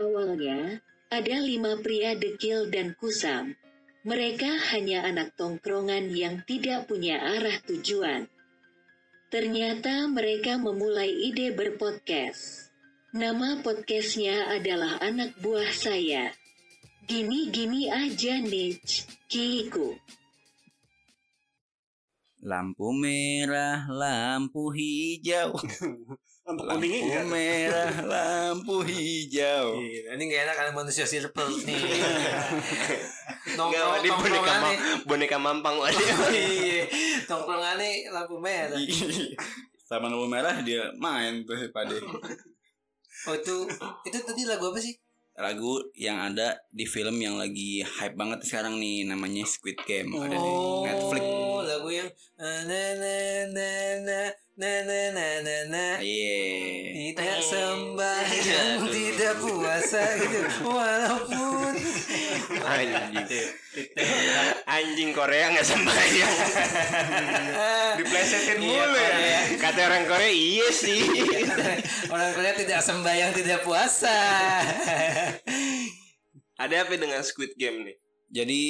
Awalnya, ada lima pria dekil dan kusam. Mereka hanya anak tongkrongan yang tidak punya arah tujuan. Ternyata mereka memulai ide berpodcast. Nama podcastnya adalah Anak Buah Saya. Gini-gini aja Nich, Kiku. Lampu merah, lampu hijau. Lampu Lampu kuningnya enggak? merah, lampu hijau. Iya, ini gak enak kalian manusia circle nih. Nongkrong, dia boneka, ma- boneka mampang waduh. Iya, tongkrongan nih lampu merah. Sama lampu merah dia main tuh pade. Oh itu, itu tadi lagu apa sih? Lagu yang ada di film yang lagi hype banget sekarang nih namanya Squid Game ada di Oh, Netflix. lagu yang na na na na na na na na na na Iya. tidak sembahyang tidak puasa gitu walaupun Anjing. Anjing Korea nggak sembahyang. Diplesetin Iya, mulu ya. Kata orang Korea iya sih. orang Korea tidak sembahyang tidak puasa Ada apa dengan Squid Game nih? Jadi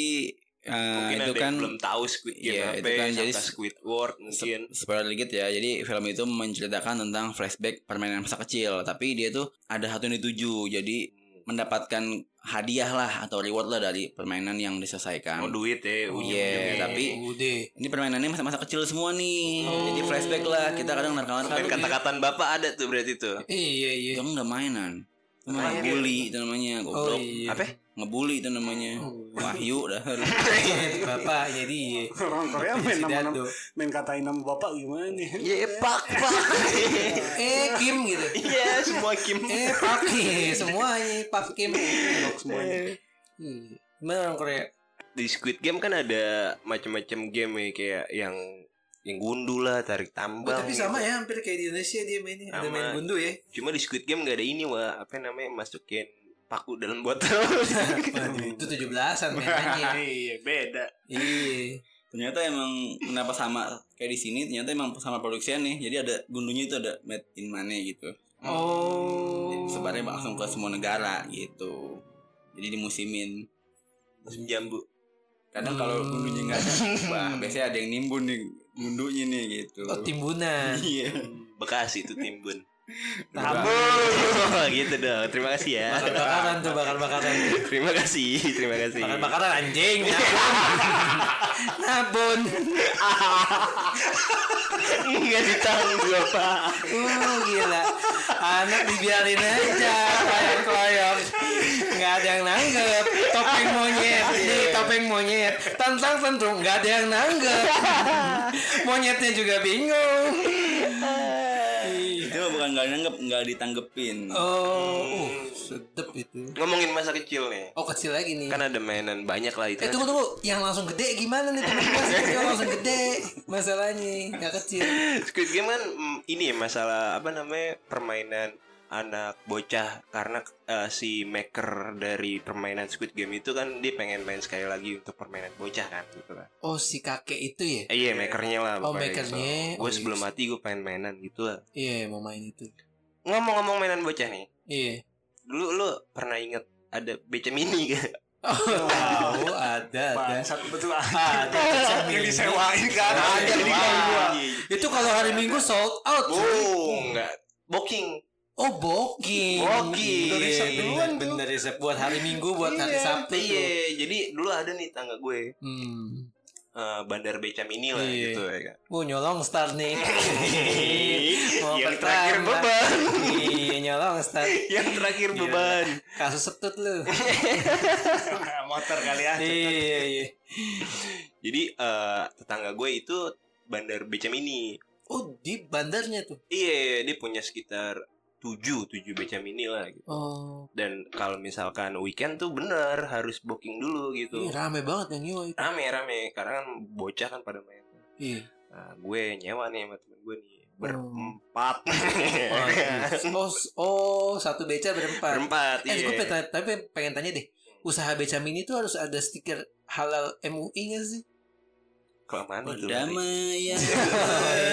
eh, Mungkin itu ada kan yang belum tahu Squid Game Iya, apa, itu kan jadi sangka Squidward mungkin. Se- spoiler dikit ya. Jadi film itu menceritakan tentang flashback permainan masa kecil, tapi dia tuh ada satu yang dituju. Jadi mendapatkan hadiah lah atau reward lah dari permainan yang diselesaikan. Mau duit ya, Iya, ujung-ujungnya. tapi udah ini permainannya masa-masa kecil semua nih. Jadi flashback lah. Kita kadang narkawan Dan kata-kataan bapak ada tuh berarti tuh. iya iya itu nggak mainan. Itu Mainan. ngebully itu namanya, oh goblok. iya Apa? Ngebully itu namanya. Wahyu dah. bapak jadi Orang Korea main nama main katain nama bapak gimana nih? Iya, pak, pak. eh Kim gitu Iya, semua Kim. eh Pak Kim semuanya Pak Kim Blok semuanya. Iya. Gimana orang Korea Di Squid Game kan ada macam-macam game ya kayak yang yang gundu lah, tarik Oh, tambang. tapi gitu. sama ya hampir kayak di Indonesia dia mainnya ada main gundu ya Cuma di Squid Game gak ada ini wah apa namanya masukin paku dalam botol. Waduh, itu tujuh belasan mainannya Iya, beda. iya Ternyata emang kenapa sama kayak di sini ternyata emang sama produksinya nih. Jadi ada gundunya itu ada made in mana gitu. oh Sebarnya langsung ke semua negara gitu. Jadi dimusimin. Musim jambu. Kadang kalau gundunya nggak ada, wah biasanya ada yang nimbun nih gundunya nih gitu. oh timbunan Iya. Bekasi itu timbun. Tambun. Gitu dong. Terima kasih ya. bakar bakaran tuh bakar bakaran Terima kasih, terima kasih. bakar bakaran anjing. Nabun Enggak ditanggung apa. uh gila. Anak dibiarin aja keloyok keloyok nggak ada yang nanggep. Topeng monyet nih topeng monyet. Tantang tentu nggak ada yang nanggep. Monyetnya juga bingung bukan nggak nanggep, nggak ditanggepin. oh uh, sedep itu Ngomongin masa kecil nih. oh kecil lagi nih Kan ada mainan banyak lah itu. Eh tunggu tunggu, yang langsung gede gimana nih teman-teman? Yang langsung gede masalahnya, nggak kecil. Squid Game kan mm, ini ya masalah apa namanya permainan anak bocah karena eh, si maker dari permainan Squid Game itu kan dia pengen main sekali lagi untuk permainan bocah kan gitu kan. Oh si kakek itu ya? Eh, iya makernya lah. Oh, makernya. Gue Oh, sebelum iya. mati gue pengen mainan gitu lah. Iya mau main itu. Ngomong-ngomong mainan bocah nih. Iya. Dulu lu pernah inget ada beca mini gak? Oh ada ada. Bangsat betul ah. Ada Yang disewain kan. Ada kayak gua. Itu kalau hari Minggu sold out. Oh enggak. Booking. Oh booking. Booking. Iya, Sabtu duluan tuh. Bener riset buat hari Minggu buat hari Sabtu. tuh. Iya, jadi dulu ada nih tangga gue Hmm. eh, bandar beca mini lah Iya. gitu ya kan. Oh nyolong start nih. Mau Yang terakhir beban. Iya nyolong start. Yang terakhir beban. Kasus setut lu. Motor kali ah. iya iya. Jadi eh, tetangga gue itu bandar beca mini. Oh di bandarnya tuh. Iya, dia punya sekitar tujuh tujuh beca mini lah gitu. Oh. Dan kalau misalkan weekend tuh bener harus booking dulu gitu. Iya rame banget yang nyewa itu. Rame rame karena kan bocah kan pada main. Iya. Nah, gue nyewa nih sama temen gue nih Oh. berempat. Oh, s- oh satu beca berempat. berempat. Eh, iya. gue pengen, tapi pengen tanya deh, usaha beca mini itu harus ada stiker halal MUI nggak sih? Kelamaan itu. Perdamaian.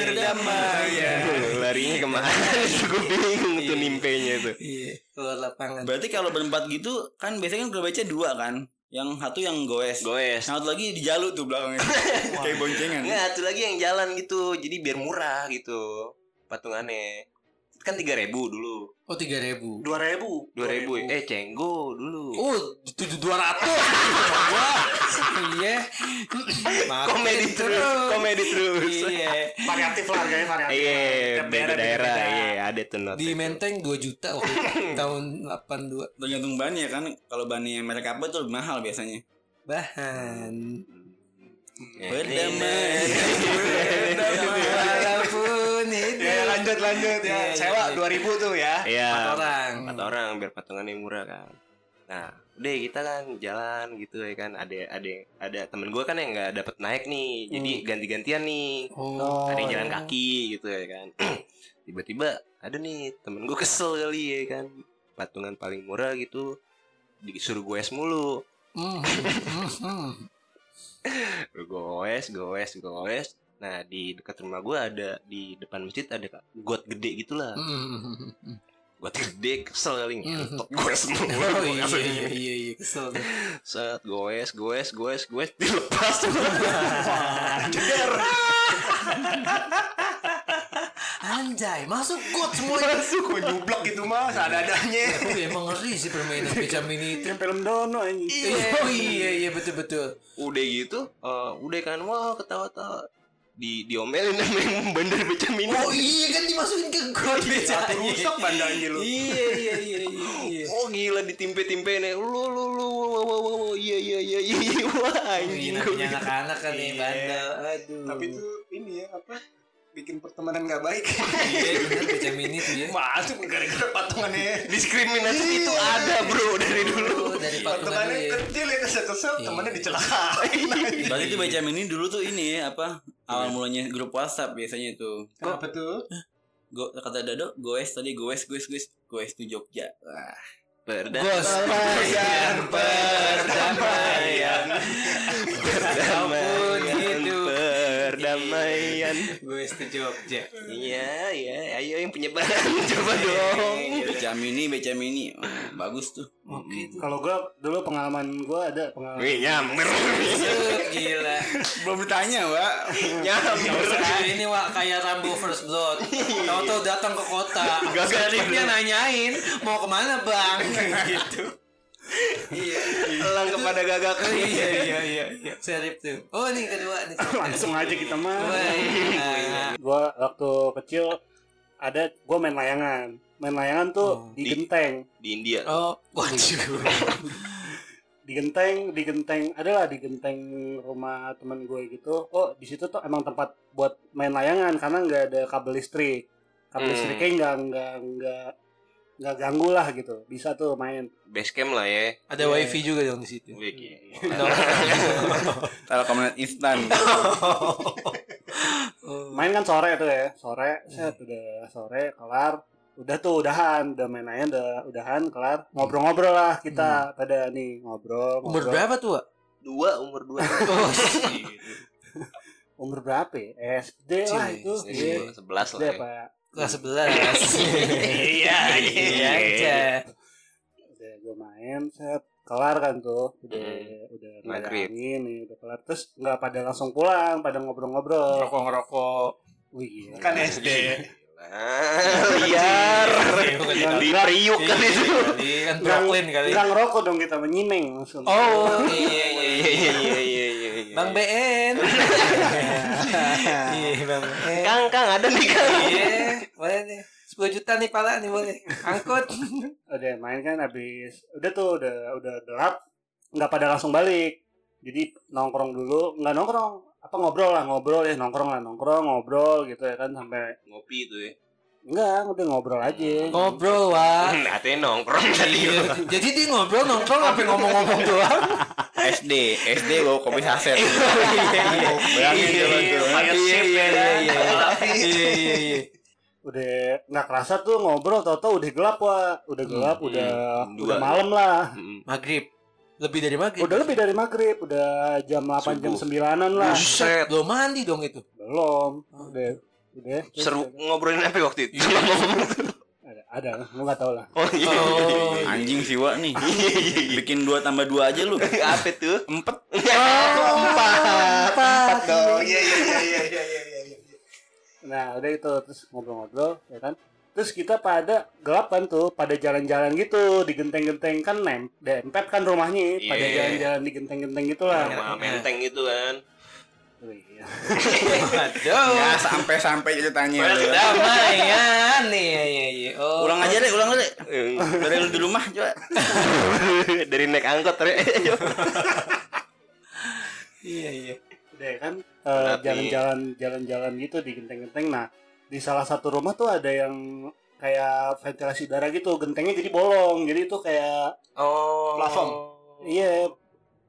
Perdamaian. Larinya ke mana? Gue bingung tuh nimpenya tuh. Iya, keluar lapangan. Berarti kalau berempat gitu kan biasanya kan baca dua kan. Yang satu yang goes. Goes. Yang satu lagi di jalu tuh belakangnya. Kayak boncengan. Enggak, satu lagi yang jalan gitu. Jadi biar murah gitu patungannya. Kan 3000 dulu. Oh, 3000. Dua ribu. 2000. Eh, cenggo dulu. Oh, tujuh dua ratus. Wah, iya. Komedi terus, komedi terus. Iya. Variatif lah harganya variatif. Iya, beda daerah, iya ada tuh not. Di Menteng 2 juta waktu tahun 82. Tergantung bannya kan. Kalau bannya merek apa tuh mahal biasanya. Bahan. Ya, Berdamai. Itu. Ya lanjut lanjut ya. iya, Sewa iya. dua ribu tuh ya. Iya. Empat orang. Empat orang biar patungannya murah kan. Nah, udah kita kan jalan gitu ya kan. Ada ada ada temen gue kan yang nggak dapet naik nih. Jadi ganti-gantian nih. Oh. Ada yang jalan kaki gitu ya kan. Tiba-tiba ada nih temen gue kesel kali ya kan. Patungan paling murah gitu disuruh goes mulu. Hmm, hmm, hmm. Goes, goes, goes. Nah di dekat rumah gue ada di depan masjid ada got gede gitulah. Hmm, hmm. Got gede kesel kali Hmm. ngentot gue semua. Oh iya iya iya iya kesel. Set goes, goes, goes, goes dilepas. Jeder. Anjay, masuk got semuanya. Masuk gue nyublok gitu mah seadanya. Tapi emang ngeri sih permainan becam ini. Yang film Dono anjing. Iya, oh iya iya betul betul. udah gitu, eh, udah kan wah ketawa-tawa di diomelin sama yang bandar becam ini. Oh iya kan dimasukin ke got Satu becanya. rusak bandanya lu. Iya iya iya iya. iya. Oh gila ditimpe-timpe nih. Lu lu lu wah wah wah wah iya iya iya iya iya. wah anjing Iya, gitu. anak-anak kan nih Iya. bandel. Aduh. Tapi itu ini ya apa? Bikin pertemanan nggak baik. iya benar becam ini tuh ya. Masuk gara-gara patungannya. Diskriminasi itu ada bro dari dulu. Oh, dari patungan Patungannya ya. kecil ya kesel-kesel Iya. temannya dicelakain. Berarti itu baca ini dulu tuh ini ya apa? Awal mulanya grup WhatsApp biasanya itu. Kenapa tuh? Go, kata Dado, goes tadi goes goes goes goes tuh Jogja. Wah. Gos. Perdamaian. Perdamaian. Gue setuju Jogja. Iya, iya, ayo yang punya barang coba dong. Beca mini, beca mini. Wah, bagus tuh. Oke tuh. Kalau gua dulu pengalaman gua ada pengalaman. Wih, nyamber. Set, Gila. Belum ditanya, Mbak. Nyamber. Nah, ini wak kayak Rambo First Blood. Tahu-tahu datang ke kota. Seripnya nanyain mau ke mana bang? gitu. Iya. Elang kepada gagak. Iya iya iya. iya. Serip tuh. Oh ini kedua nih. Langsung aja kita mah. Wah, iya. Gua waktu kecil ada gua main layangan. Main layangan tuh Oh. di Di- genteng. Di India. Oh, waduh. Di genteng, di genteng adalah di genteng rumah teman gue gitu. Oh, di situ tuh emang tempat buat main layangan karena nggak ada kabel listrik. Kabel Hmm. listriknya nggak nggak nggak nggak ganggu lah gitu. Bisa tuh main. Base camp lah ya. Ada wifi juga dong di situ. Wih, gila. Telkomnet instan. Oh. Main kan sore tuh ya, sore, set udah sore kelar, udah tuh udahan, udah main layangan, udah udahan kelar, ngobrol-ngobrol lah kita pada nih ngobrol. Umur ngobrol. berapa tuh, Wak? Dua umur dua. Oh, Umur berapa ya? SD lah itu. SD. Iya. Lah. ya. apa? Kelas 11. Iya, Iya aja. Udah gue main, set kelar kan tuh, udah Hmm. udah Maghrib. ngilangin nih, udah kelar. Terus nggak pada langsung pulang, pada ngobrol-ngobrol. Ngerokok-ngerokok. Wih, gila. Kan SD. Liar. Di Priuk kan itu. Kali kan Brooklyn kali. Nggak ngerokok dong kita menyimeng langsung. Oh, iya iya Iya, iya. iya, iya, iya, iya. Bang BN. Iya, Bang BN. Kang, Kang ada nih Kang. Iya, boleh nih. 10 juta nih pala nih boleh. Angkut. udah main kan habis udah tuh udah udah gelap nggak pada langsung balik jadi nongkrong dulu nggak nongkrong apa ngobrol lah ngobrol ya nongkrong lah nongkrong ngobrol gitu ya kan sampai Ngopi itu ya. Enggak udah ngobrol aja Ngobrol, Wak. Katanya nongkrong tadi. Iya. Jadi dia ngobrol nongkrong sampai ngomong-ngomong doang. SD, SD bawa kopi saset. Iya iya. Iya, iya, udah nggak kerasa tuh ngobrol tau-tau udah gelap wah udah gelap Hmm, udah hmm, udah malam lah. Maghrib. Lebih dari maghrib. Udah lebih dari maghrib, udah jam 8 jam 9-an lah. Buset. Belum mandi dong itu. Belum. Udah. Udah. Terus Seru udah- ngobrolin apa waktu itu? Ada, ada, lu nggak tahu lah. Oh iya. Oh, Anjing sih Wak nih. Bikin dua tambah dua aja lu. Apa tuh? Empat. Empat. Empat dong. Iya iya iya iya iya iya iya. Nah, udah itu terus ngobrol-ngobrol, ya kan? Terus kita pada gelap kan tuh, pada jalan-jalan gitu, di genteng-genteng kan nem, dempet kan rumahnya, pada Iya. jalan-jalan di genteng-genteng gitu lah. Sama menteng gitu kan. Oh, iya. Aduh. Ya sampai sampai ceritanya. lu. Damaian nih. Iya, iya, iya. Oh. Ulang aja deh, ulang deh. Dari lu di rumah coba. Dari naik angkot Re. Iya, iya. Udah kan eh, jalan-jalan jalan-jalan gitu di genteng-genteng. Nah, di salah satu rumah tuh ada yang kayak ventilasi udara gitu, gentengnya jadi bolong. Jadi itu kayak Oh. Plafon. iya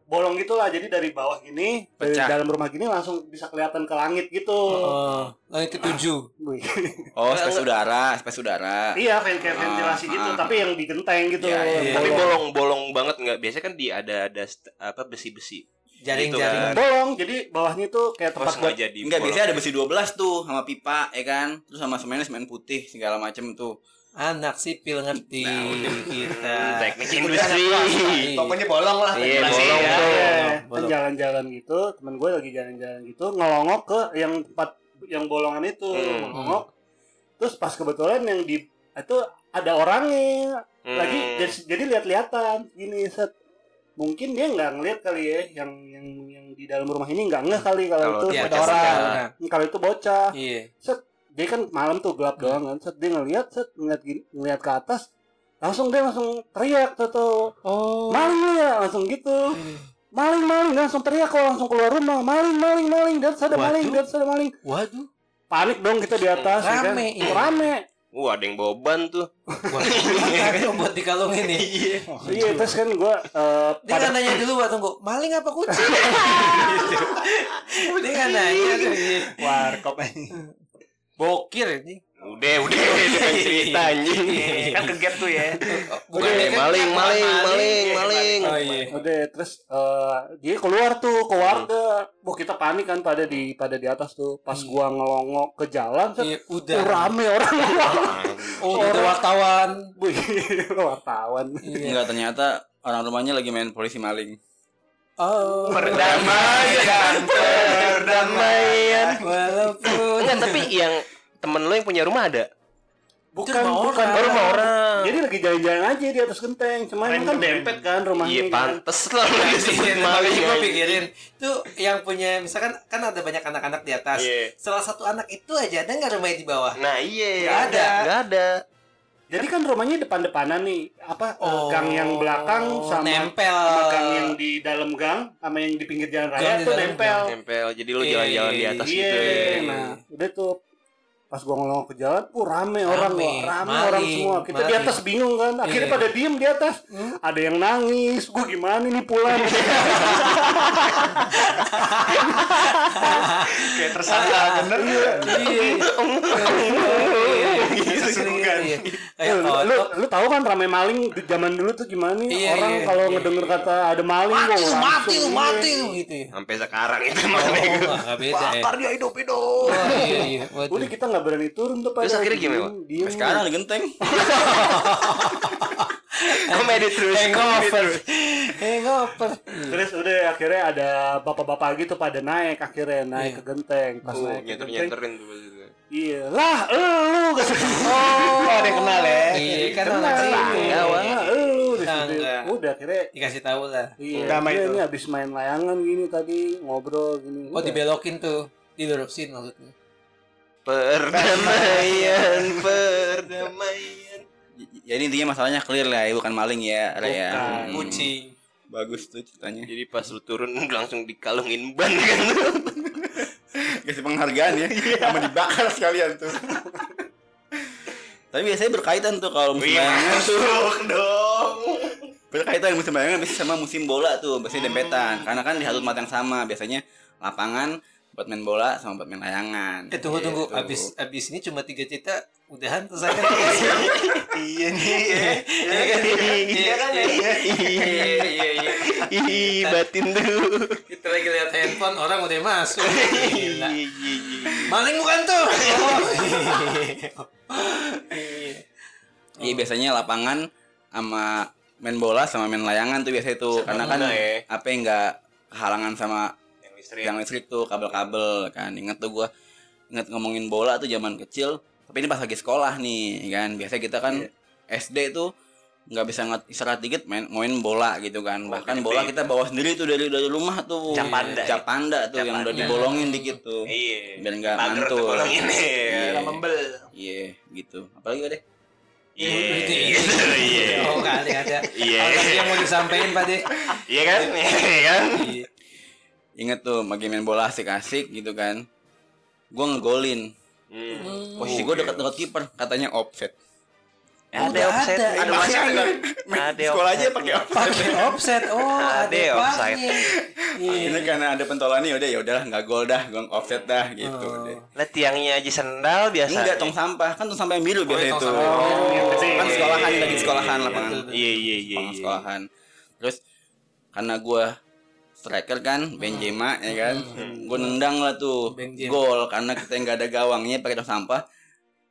bolong gitu lah. Jadi dari bawah gini, dari Pecah. dalam rumah gini langsung bisa kelihatan ke langit gitu. Oh, langit ketujuh. Oh, space udara, space udara. Iya, ven- kayak Ah, ventilasi gitu, ah. tapi yang di genteng gitu. Iya, iya, iya. Tapi bolong. bolong-bolong banget nggak? Biasanya kan di ada ada apa besi-besi. Jaring-jaring. Gitu kan. bolong, jadi bawahnya tuh kayak tempat buat jadi. Enggak, bolong. biasanya ada besi 12 tuh sama pipa, ya kan? Terus sama semennya semen putih segala macem tuh. Anak sipil ngerti kita. teknik industri. Pokoknya bolong lah. Iya, bolong ya. tuh. Kan jalan-jalan gitu, temen gue lagi jalan-jalan gitu, ngelongok ke yang tempat yang bolongan itu, Hmm. ngelongok. Terus pas kebetulan yang di itu ada orangnya Hmm. lagi jadi, jadi lihat-lihatan gini set mungkin dia nggak ngeliat kali ya yang yang yang di dalam rumah ini nggak ngeh kali kalau Kalau itu ada orang kalau itu bocah Iya. Dia kan malam tuh gelap doang kan set dia ngeliat set ngeliat gini- ngeliat ke atas langsung dia langsung teriak tuh tuh Oh. maling ya langsung gitu maling maling dia langsung teriak kok langsung keluar rumah maling maling maling dan ada maling dan ada maling Waduh. panik dong kita di atas ya kan? Rame, iya. rame Wah, ada yang bawa ban tuh. Wah, buat dikalungin nih. iya terus kan gue uh, Dia nggak nanya dulu Pak tunggu, maling apa kucing? Dia nggak nanya tuh. iya. Warkop ini. Bokir ini. Udah, udah, cerita anjing. Kan kegap tuh ya. Bukan Eh, kan maling, maling, maling, maling. Oh iya. Udah terus eh, dia keluar tuh ke warga. Wah kita panik kan pada di pada di atas tuh. Pas gua ngelongok ke jalan, set, Iya, oh, udah. rame orang. Oh, itu wartawan. Wih, wartawan. Iya. Enggak, ternyata orang rumahnya lagi main polisi maling. Oh. Perdamaian, perdamaian. Walaupun Enggak, tapi yang temen lo yang punya rumah ada? Bukan, rumah bukan orang. Oh, rumah orang. Jadi lagi jalan-jalan aja di atas genteng. Cuman Main kan dempet kan rumahnya. Iya, pantes lah lo disebut Iya, maling. gue pikirin tuh yang punya misalkan kan ada banyak anak-anak di atas. Iya. Salah satu anak itu aja ada nggak rumahnya di bawah? Nah, iya. Nggak ada. Nggak ada. Jadi kan rumahnya depan-depanan nih. Apa eh, Oh, gang yang belakang sama nempel. sama gang yang di dalam gang sama yang di pinggir jalan raya di tuh nempel. Nempel. Jadi Iya, jalan-jalan di atas Iya, gitu ya. nah udah tuh pas gua ngelong ke jalan, uh rame, orang Rame, wah, rame maling, orang semua. Kita di maling. atas bingung kan, akhirnya Iya. pada diem di atas. Hmm? Ada yang nangis, gua gimana nih pulang? Kayak tersangka bener. Iya. Iya. Kayak lu, lu, kotok. lu tahu kan rame maling di zaman dulu tuh gimana nih? Iya, orang iya, kalau iya, ngedenger iya. kata ada maling, Mati lu, mati lu, iya. mati lu gitu ya. Sampai sekarang itu Oh, mana nggak beda ya. Bakar dia hidup-hidup. Oh, iya iya. Waduh. Udah kita nggak berani turun tuh Terus pada akhirnya gimana, Sampai sekarang di genteng. Komedi terus. Hangover. Hangover. Terus udah akhirnya ada bapak-bapak gitu pada naik akhirnya naik Iya. ke genteng pas Oh, naik ke genteng nyenter-nyenterin tuh. pas itu. iya lah lu kata Oh, ada yang kenal ya. Iya kan Kenal. anak sini. Iya, Wak. Lah, lu di situ. Tangga. udah akhirnya Dikasih tahu lah. iya Damai dia tuh. ini habis main layangan gini tadi ngobrol gini Oh Udah. dibelokin tuh. Dilurusin maksudnya. Perdamaian, perdamaian. Jadi intinya masalahnya clear lah ya, bukan maling ya, Re ya. Bukan. Hmm. Kucing. Bagus tuh ceritanya. Jadi pas lu turun langsung dikalungin ban kan. Kasih penghargaan ya, sama dibakar sekalian tuh. Tapi biasanya berkaitan tuh kalau musim bayangan Masuk dong. berkaitan musim bayangan biasanya sama musim bola tuh biasanya dempetan karena kan di satu tempat yang sama biasanya lapangan buat main bola sama buat main layangan. Eh tunggu tunggu Gitu. abis abis ini cuma tiga cerita udahan selesai kan? iya nih ya. Iya kan? Iya kan? Iya iya iya. Ih, batin tuh. Kita lagi lihat handphone orang udah masuk. Gila. Maling bukan tuh. Iya. Iya biasanya lapangan sama main bola sama main layangan tuh biasa itu karena kan ya. apa yang nggak halangan sama listrik. yang listrik tuh kabel-kabel kan inget tuh gua inget ngomongin bola tuh zaman kecil tapi ini pas lagi sekolah nih kan biasa kita kan SD tuh nggak bisa ngat istirahat dikit main main bola gitu kan bahkan bola kita bawa sendiri tuh dari dari rumah tuh Capanda. capanda tuh yang udah dibolongin dikit tuh Iya. biar nggak Pagar mantul. Iya. Membel. iya gitu apalagi deh Iya. Iya. gitu, Iya. Oh kali ada. Iya. Ada lagi yang mau disampaikan Pak De. Iya kan? Iya kan? Iya. inget tuh lagi main bola asik-asik gitu kan gua ngegolin Hmm. posisi gua deket-deket kiper katanya offset Ada offset. ada. Ada Makanya offset. kan, Ada sekolah aja offset. pakai offset Pakai offset. Oh, Ada ada. Iya. ini karena ada pentolan nih udah ya udahlah nggak gol dah gua offset dah gitu Oh. deh Lah tiangnya aja sendal biasa. enggak tong sampah kan tong sampah yang biru biasa iya, tong itu. Oh, kan iya, sekolahan iya, lagi iya, sekolahan iya, lapangan. Iya iya iya. lapangan iya. sekolahan terus karena gua striker kan Benzema ya kan Hmm. gua nendang lah tuh Benzema. gol karena kita nggak ada gawangnya pakai tong sampah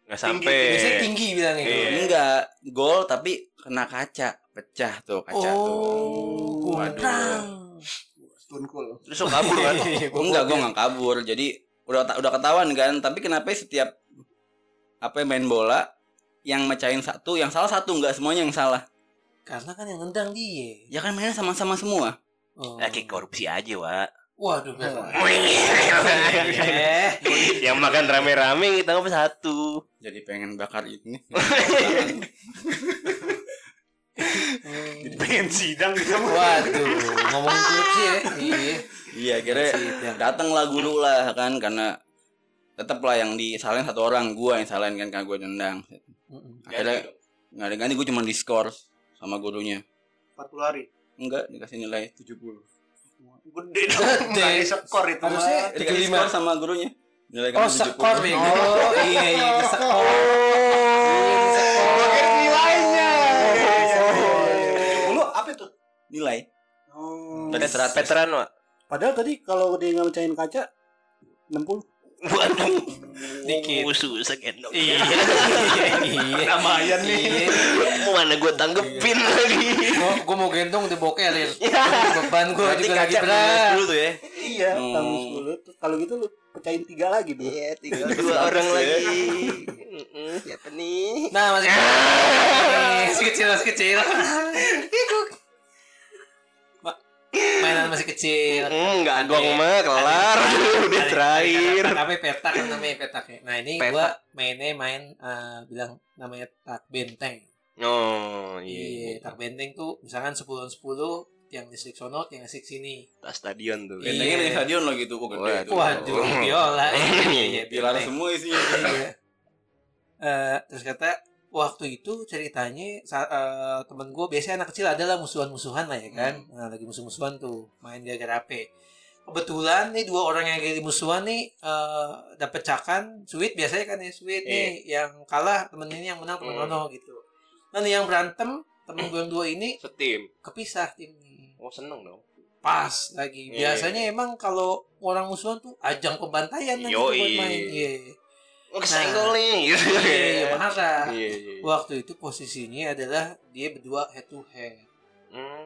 Nggak Tinggi, sampai. Biasanya tinggi bilangnya. Iya. enggak gol tapi kena kaca pecah tuh kaca tuh Oh, Waduh. kurang. Stone cool. Terus lo kabur kan? enggak gua nggak kabur jadi udah udah ketahuan kan tapi kenapa setiap apa main bola yang mecahin satu yang salah satu nggak semuanya yang salah Karena kan yang nendang dia. ya kan mainnya sama-sama semua Oh. Lagi korupsi aja, Wak. Waduh, betul. Eh, yang makan rame-rame kita ngapa satu. jadi pengen bakar ini Jadi pengen sidang gitu. Waduh, ngomongin korupsi ya. Iya. iya akhirnya Sidang. datanglah guru lah kan karena tetap lah yang disalahin satu orang gua yang salahin kan karena gua nendang akhirnya nggak ada ganti gua cuma diskor sama gurunya 40 hari. Enggak dikasih nilai 70 Gede dong. Gede. Skor itu Harusnya mah. dikasih 75. skor sama gurunya nilai Oh, kami 70. skor. Oh, iya iya, di skor. Oh. Nilainya. Dulu apa itu? nilai Oh. 100 Veteran, Wak. Padahal tadi kalau dia nggak mecahin kaca 60. Waduh. Dikit. Susah gendong. Iya. Iya. Lumayan nih. Iya. Mana gue tanggepin lagi. Gua, gua mau gendong di bokel ya. Beban gua berarti juga lagi berat. 10 tuh ya Iya, Hmm. tanggung 10. Terus Kalau gitu lu pecahin tiga lagi, Bro. Iya, tinggal dua orang lagi. Mm-mm, Siapa nih? Nah, masih kecil, masih kecil, kecil. Ma- Mainan masih kecil. Hmm, Enggak gong mah kelar. Udah terakhir. Tapi petak kan namanya petak ya. Nah ini Petak. gua mainnya main eh, bilang namanya tak benteng. Oh, Iya, iya. tak benteng tuh misalkan 10 10 yang listrik sono, yang listrik sini. Tas stadion tuh. Iya. bentengnya di stadion loh gitu oh, gede itu Waduh, biola. Iya, iya, semua isinya Iya. Eh, terus kata waktu itu ceritanya eh, temen gue biasanya anak kecil adalah musuhan-musuhan lah ya kan. Nah, lagi musuh-musuhan tuh main dia HP kebetulan nih dua orang yang lagi musuhan nih eh dapet cakan sweet biasanya kan ya sweet nih yang kalah temen ini yang menang temen Hmm. Gitu. Nah nih yang berantem temen gue yang dua ini Setim. kepisah timnya Oh, seneng dong. pas lagi. Iya. biasanya emang kalau orang musuhan tuh ajang pembantaian nanti buat main iya Oh, kesenggol nih. Gitu. iya iya, marah Iya, iya. Waktu itu posisinya adalah dia berdua head to head. Hmm.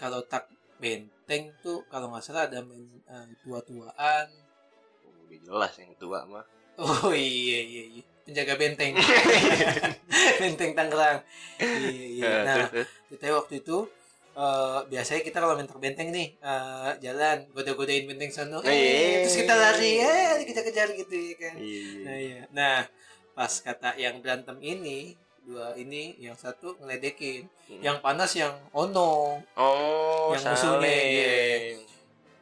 Kalau tak benteng tuh kalau nggak salah ada main eh, tua-tuaan. Udah jelas yang tua mah. Oh iya iya iya. Penjaga benteng. benteng Tangerang. Iya iya. Nah, terus. kita waktu itu eh, biasanya kita kalau main tak benteng nih eh, jalan goda-godain benteng sono. Iya. Eh, terus kita lari, eh dikejar-kejar gitu ya kan. Iya, Nah, iya. iya. Nah, pas kata yang berantem ini, dua ini, yang satu ngeledekin, Hmm. yang panas yang Ono, Oh, Yang musuhnya, iya.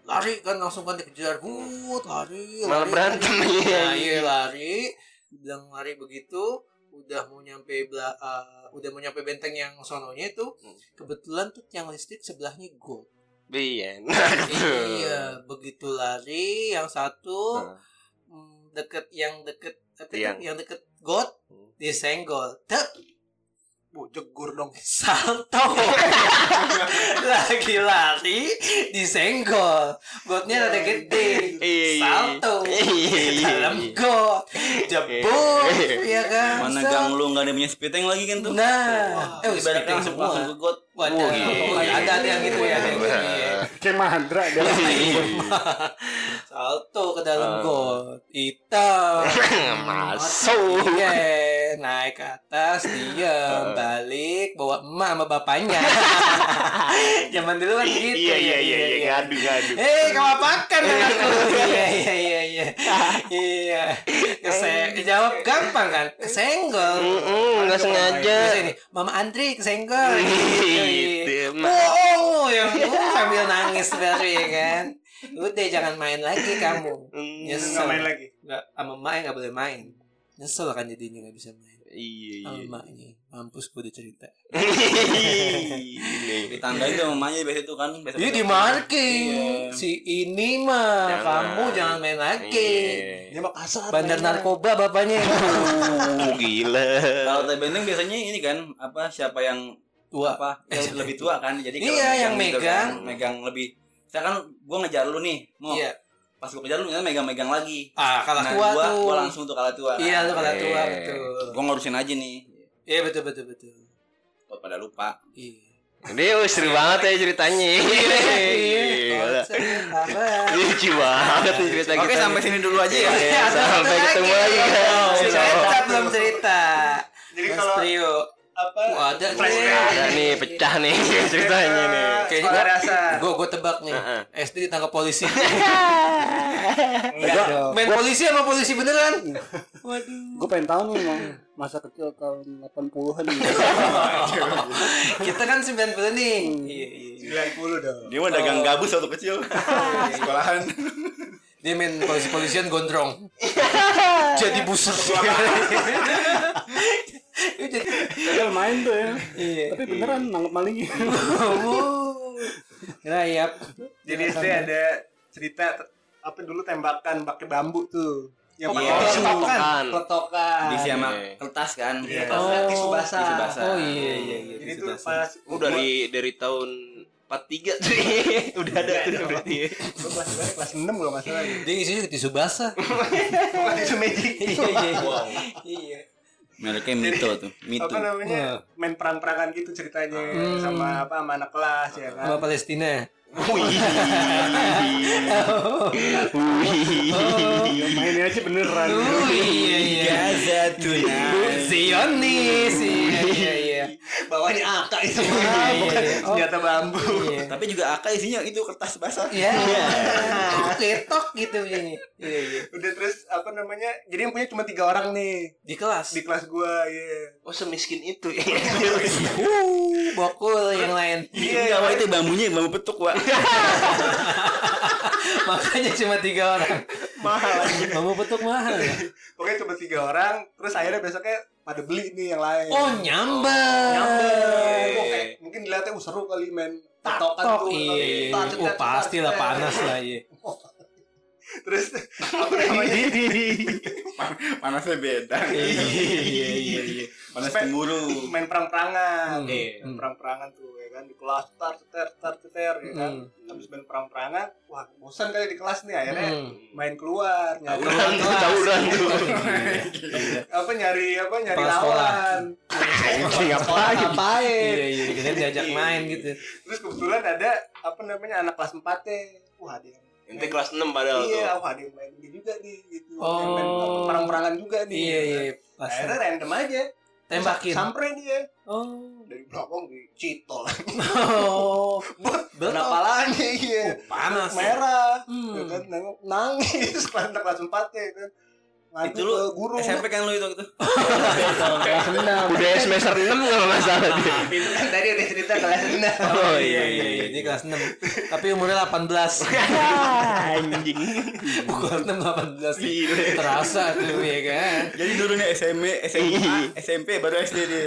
lari kan langsung kan dikejar, but lari, Malah lari. berantem Nah, iya. iya lari, bilang lari begitu, udah mau nyampe bela, eh, udah mau nyampe benteng yang sononya itu, Hmm. kebetulan tuh yang listrik sebelahnya gold. Iya. iya begitu lari yang satu Nah. mm, deket yang deket apa? Tiang. yang deket got Hmm. disenggol Bu, jegur dong. salto lagi lari disenggol gotnya ada gede Iya. salto Iya. dalam got jebur ya kan Mana gang lu nggak ada punya spiteng lagi kan tuh. nah eh speeding langsung semua ke got. Waduh, Oh, iya. ada ada yang gitu ya, ada yang gitu. Iya. Kayak Mandra dia. Salto ke dalam Ah. got, hitam. Masuk. Iya, naik ke atas, diam, balik, bawa emak sama bapaknya. Zaman dulu kan gitu. Iya ya, iya iya iya ngadu ngadu. Eh, kamu apakan anakku? Iya iya iya iya. Iya. Kese jawab gampang kan? Kesenggol. Nggak sengaja. Mama Andri kesenggol. Gitu, Mak. Oh, yang uh, sambil nangis baru ya kan. Udah jangan main lagi kamu. Mm, Nyesel. Nggak main lagi. Nggak sama emaknya nggak boleh main. Nyesel kan jadinya nggak bisa main. Iya Sama iya. emaknya. Mampus gue udah cerita. Ini. Ditandain sama mamanya biasa itu kan. Biasa Ini di marking. Iya. Si ini mah Jangan. kamu jangan main lagi. Iya. Dia mah kasar. Bandar mainnya. narkoba bapaknya. Oh, gila. Kalau teh benteng biasanya ini kan apa siapa yang Tua. apa yang lebih tua kan jadi kalau Iya, yang gitu megang. kan, megang lebih misalkan gua ngejar lu nih mau Iya. Pas gua kejar lu ternyata megang-megang lagi Ah, kalah nah, tua gua, tuh. gua langsung tuh kalah tua Iya, lu kalah tua Eh. betul. gua ngurusin aja nih Iya, betul betul betul. buat pada lupa Iya. Ini oh, seru banget ya ceritanya. Gila. Lucu banget cerita oke kita. sampai sini dulu aja ya sampai ketemu lagi belum cerita. Jadi kalau. Apa? Wah, ada Flashback. nih. Ada nih pecah nih ceritanya nih. Kayaknya gua, dasar. gua, gua tebak nih. SD ditangkap polisi. Enggak dong. Main polisi sama polisi beneran. Waduh. Gue pengen tahu nih mau masa kecil tahun 80-an nih. Kita kan 90 nih. Iya, iya. 90 dong. dia mah dagang gabus waktu kecil sekolahan Dia main polisi-polisian gondrong. Jadi busuk. Padahal main tuh ya. Iya. Tapi beneran nangkep malingnya. Rayap. Jadi SD ada cerita apa dulu tembakan pakai bambu tuh. Yang pakai Iya. tisu kan. Peletokan. diisi sama Iya. kertas kan Iya, Kertas. oh. tisu basah. Tisu basah. Oh iya iya iya. Jadi basah. pas Oh dari dari tahun 43 tuh. Udah ada tuh berarti. ya. Gua kelas berapa? kelas 6 kalau nggak salah. Dia isinya tisu basah. Bukan tisu magic. Iya iya. Iya. Mereknya mito tuh mito Apa namanya? Wah. Main perang-perangan gitu ceritanya Hmm. sama apa sama anak kelas ya kan. Sama Palestina. Wih. Ya, mainnya aja beneran. Oh iya iya. Gaza tonight Zionis. Iya iya iya. Bawahnya AK itu Iya, iya, bukan iya. Oh. senjata bambu. Iya. tapi juga AK isinya itu kertas basah Iya. Ketok gitu ini. Iya iya. Udah terus apa namanya? Jadi yang punya cuma tiga orang nih Di kelas. di kelas gua, iya. Oh semiskin itu bokul yang lain. Iya, Wah, itu bambunya bambu petuk, Wak. Makanya cuma tiga orang. Mahal. Kamu petuk mahal ya? Pokoknya cuma tiga orang, terus akhirnya besoknya pada beli nih yang lain. Oh nyamber. nyamber. Iya. Oh, kayak mungkin dilihatnya uh, seru kali main petokan Tok tuh. iya. iya. Oh cet, pasti lah panas lah iya. Terus apa namanya? Panasnya beda. Iya iya iya iya. Panas Sampai cemburu. main perang-perangan. Hmm. Iya, main perang-perangan tuh ya kan di kelas tar tar tar tar ya kan. Hmm. Habis main perang-perangan, wah bosan kali di kelas nih akhirnya Hmm. main keluar nyari Tawuran tuh, tawuran tuh. apa nyari apa nyari lawan. Ngapain? Ngapain? Iya iya. Diajak main gitu. Terus kebetulan ada apa namanya anak kelas 4 Wah, dia Nanti kelas 6 padahal tuh. Iya, wah dia main ini juga nih gitu. Oh. Main perang-perangan juga nih. Iya iya. Pas Akhirnya random aja. tembakin. Samperin dia Oh. dari belakang di citol. Oh. Kena palanya iya. Panas. Merah. Hmm. Ya kan nangis kelas kelas 4 ya kan. Ngadu Itu lu guru. SMP kan lu itu itu. Udah semester 6 enggak masalah dia. itu kan tadi udah cerita kelas enam. Oh iya iya iya ini kelas 6 tapi umurnya 18 Anjing. kelas 6 18 terasa tuh ya kan? Jadi dulunya SMA, SMA, SMP baru SD dia.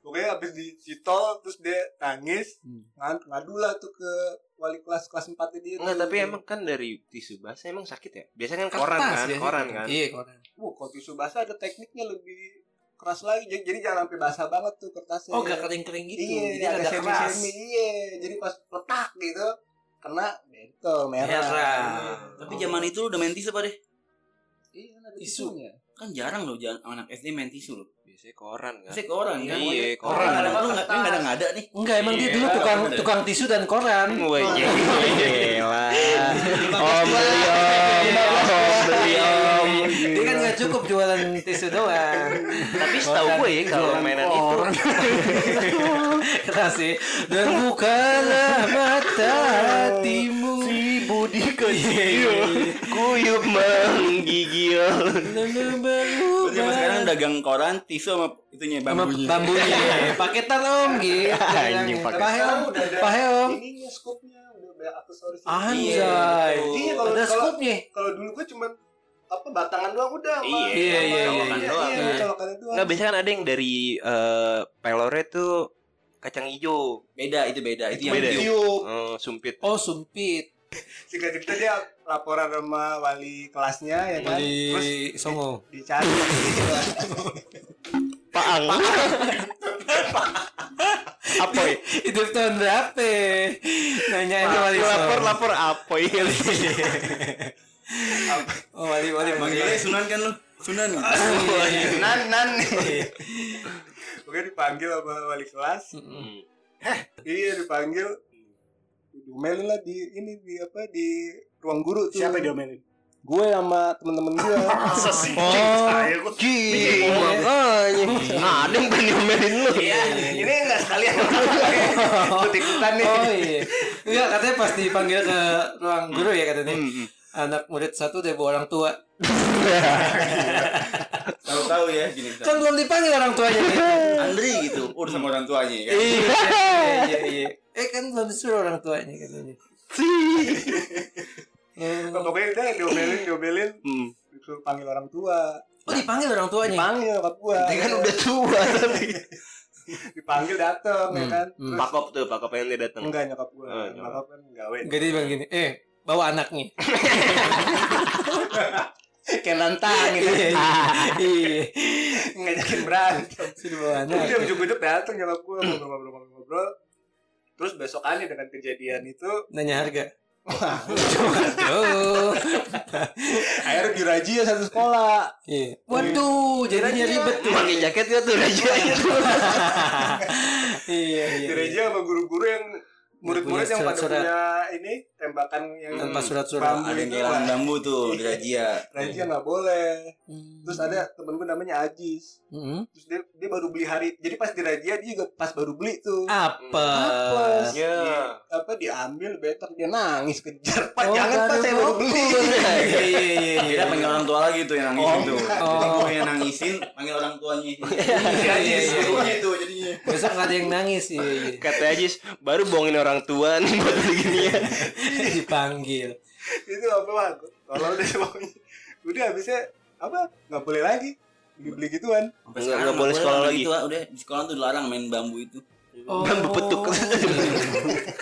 pokoknya abis di Citol terus dia nangis ngad- ngadu lah tuh ke wali kelas kelas 4 dia Enggak, tuh. tapi emang kan dari tisu basah emang sakit ya? Biasanya kan koran Kertas kan, biasanya. koran kan. iya koran Wah, kalau tisu basah ada tekniknya lebih keras lagi jadi, jadi jangan sampai basah banget tuh kertasnya oh gak kering-kering gitu iya jadi ada semi semi iya jadi pas letak gitu kena bentol merah, Merah. Tapi zaman itu lu udah main tisu apa deh? iya kan ada Tisu. tisunya Kan jarang loh jangan anak SD main tisu loh. Biasanya koran kan. Pasti ke orang kan. Iya, koran. lu nggak kan kadang nggak ada nih. enggak emang dia Iya, dulu tukang tukang tisu dan koran Wah, gila. Om beli om, om beli om. dia kan nggak cukup jualan tisu doang Tapi setahu gue ya kalau mainan itu keras sih dan bukalah mata hatimu si budi kuyup menggigil. lalu Terus zaman sekarang dagang koran, tisu sama itunya bambunya. bambunya paketan om gitu Anjing, pahe om pahe om ininya scope-nya udah banyak aksesoris anjay Iya, kalau- ada kalau- scoopnya kalau dulu gue cuman apa batangan doang udah Iya, iya, iya, colokan iya. doang Iya. iya, colokannya doang Enggak biasanya kan ada yang dari eh, tuh kacang hijau. Beda itu beda. Itu yang Beda. tiup. Oh, sumpit. oh sumpit singkat cerita dia laporan sama wali kelasnya ya kan terus di songo dicari Paang. Apa ya? itu tahun berapa nanya itu wali Lapor lapor apa ya? oh wali wali Manggilnya Sunan kan lu. Sunan. nan nan Oke dipanggil sama wali kelas Hmm. iya dipanggil diomelin lah di ini di apa di ruang guru tuh. Siapa yang diomelin? gue sama temen-temen gue. Oh, Ji, makanya. Nah, ada yang berani omelin lu. ini enggak sekalian. Ikut ikutan nih. Oh iya. Enggak katanya pas dipanggil ke ruang guru ya katanya. Anak murid satu dari bawa orang tua Tahu-tahu ya gini. kan belum dipanggil orang tuanya. Nih Andri gitu. Udah sama orang tuanya kan. iya. Iya iya eh kan belum disuruh orang tuanya katanya. Nah, pokoknya udah diomelin diomelin. Hmm. disuruh panggil orang tua. Oh dipanggil orang tuanya? Dipanggil nyokap gue Dia kan udah tua tapi. dipanggil dateng ya Hmm, kan? hmm. Terus- Pakop tuh, pakop yang dia datang. enggak nyokap gue Oh, kan gawe. Enggak dia bilang gini eh bawa anaknya kayak nantang gitu. Iya ngajakin berantem. Sudah bawa Terus dia ujuk-ujuk datang nyokap gue ngobrol-ngobrol-ngobrol terus besokannya dengan kejadian itu nanya harga. Waduh. akhirnya ya satu sekolah. Iya. Waduh, jadinya ribet tuh. Pakai jaket ya tuh raja tuh. Iya, iya. diraji sama guru-guru yang murid-murid yang pada punya ini tembakan yang Tanpa surat-surat. Ada yang itu kehilangan bambu tuh di Rajia. Raji nggak boleh Hmm. terus ada temen gue namanya Ajis Hmm. terus dia dia baru beli hari jadi pas di Rajia dia juga pas baru beli tuh apa? Apes. Ya. Di- apa diambil better dia nangis kejar pak Oh, jangan pak baru saya baru beli Iya, iya, iya, Kita iya. panggil orang tua lagi tuh yang nangisin tuh. Oh. Jadi gue yang nangisin, panggil orang tuanya. Iya, iya, iya. Tuh jadinya. Besok nggak ada yang nangis iya, iya. Kata Ajis, baru bohongin orang tua nih buat beli ya. Dipanggil. itu apa pak kalau udah pokoknya udah habisnya apa nggak boleh lagi beli beli gituan Nggak- nggak boleh sekolah lagi. Ah. udah di sekolah tuh dilarang main bambu itu. Oh. Bambu petuk.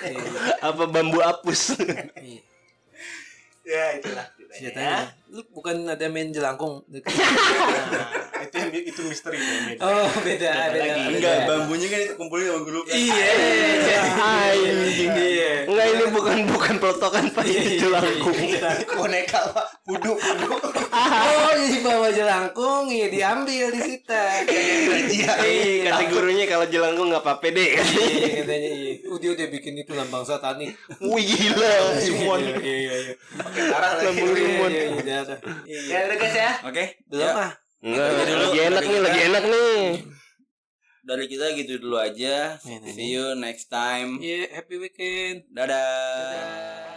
Iya, Apa bambu apus? iya. ya itulah Ceritanya. Lu bukan ada main jelangkung nah, itu yang itu misteri ya, Oh, beda, beda. lagi. beda. Enggak, bambunya kan itu kumpulin sama guru kan. Iya. Anjing. Iya. Enggak ini bukan bukan pelotokan Pak, ini jelangkung. boneka pak kudu Oh, jadi bawa jelangkung, ya diambil di situ. Iya, kata gurunya kalau jelangkung nggak apa-apa deh. Iya, katanya iya. Oh, dia udah bikin itu lambang satanik. Wih gila, semua Iya, iya, iya. lambung Iya, limon. Udah. ya udah guys ya Oke, Belum ya. ah. Enggak, dulu lagi enak nih, lagi enak nih. Dari kita gitu dulu aja. See you next time. Iya, happy weekend. Dadah.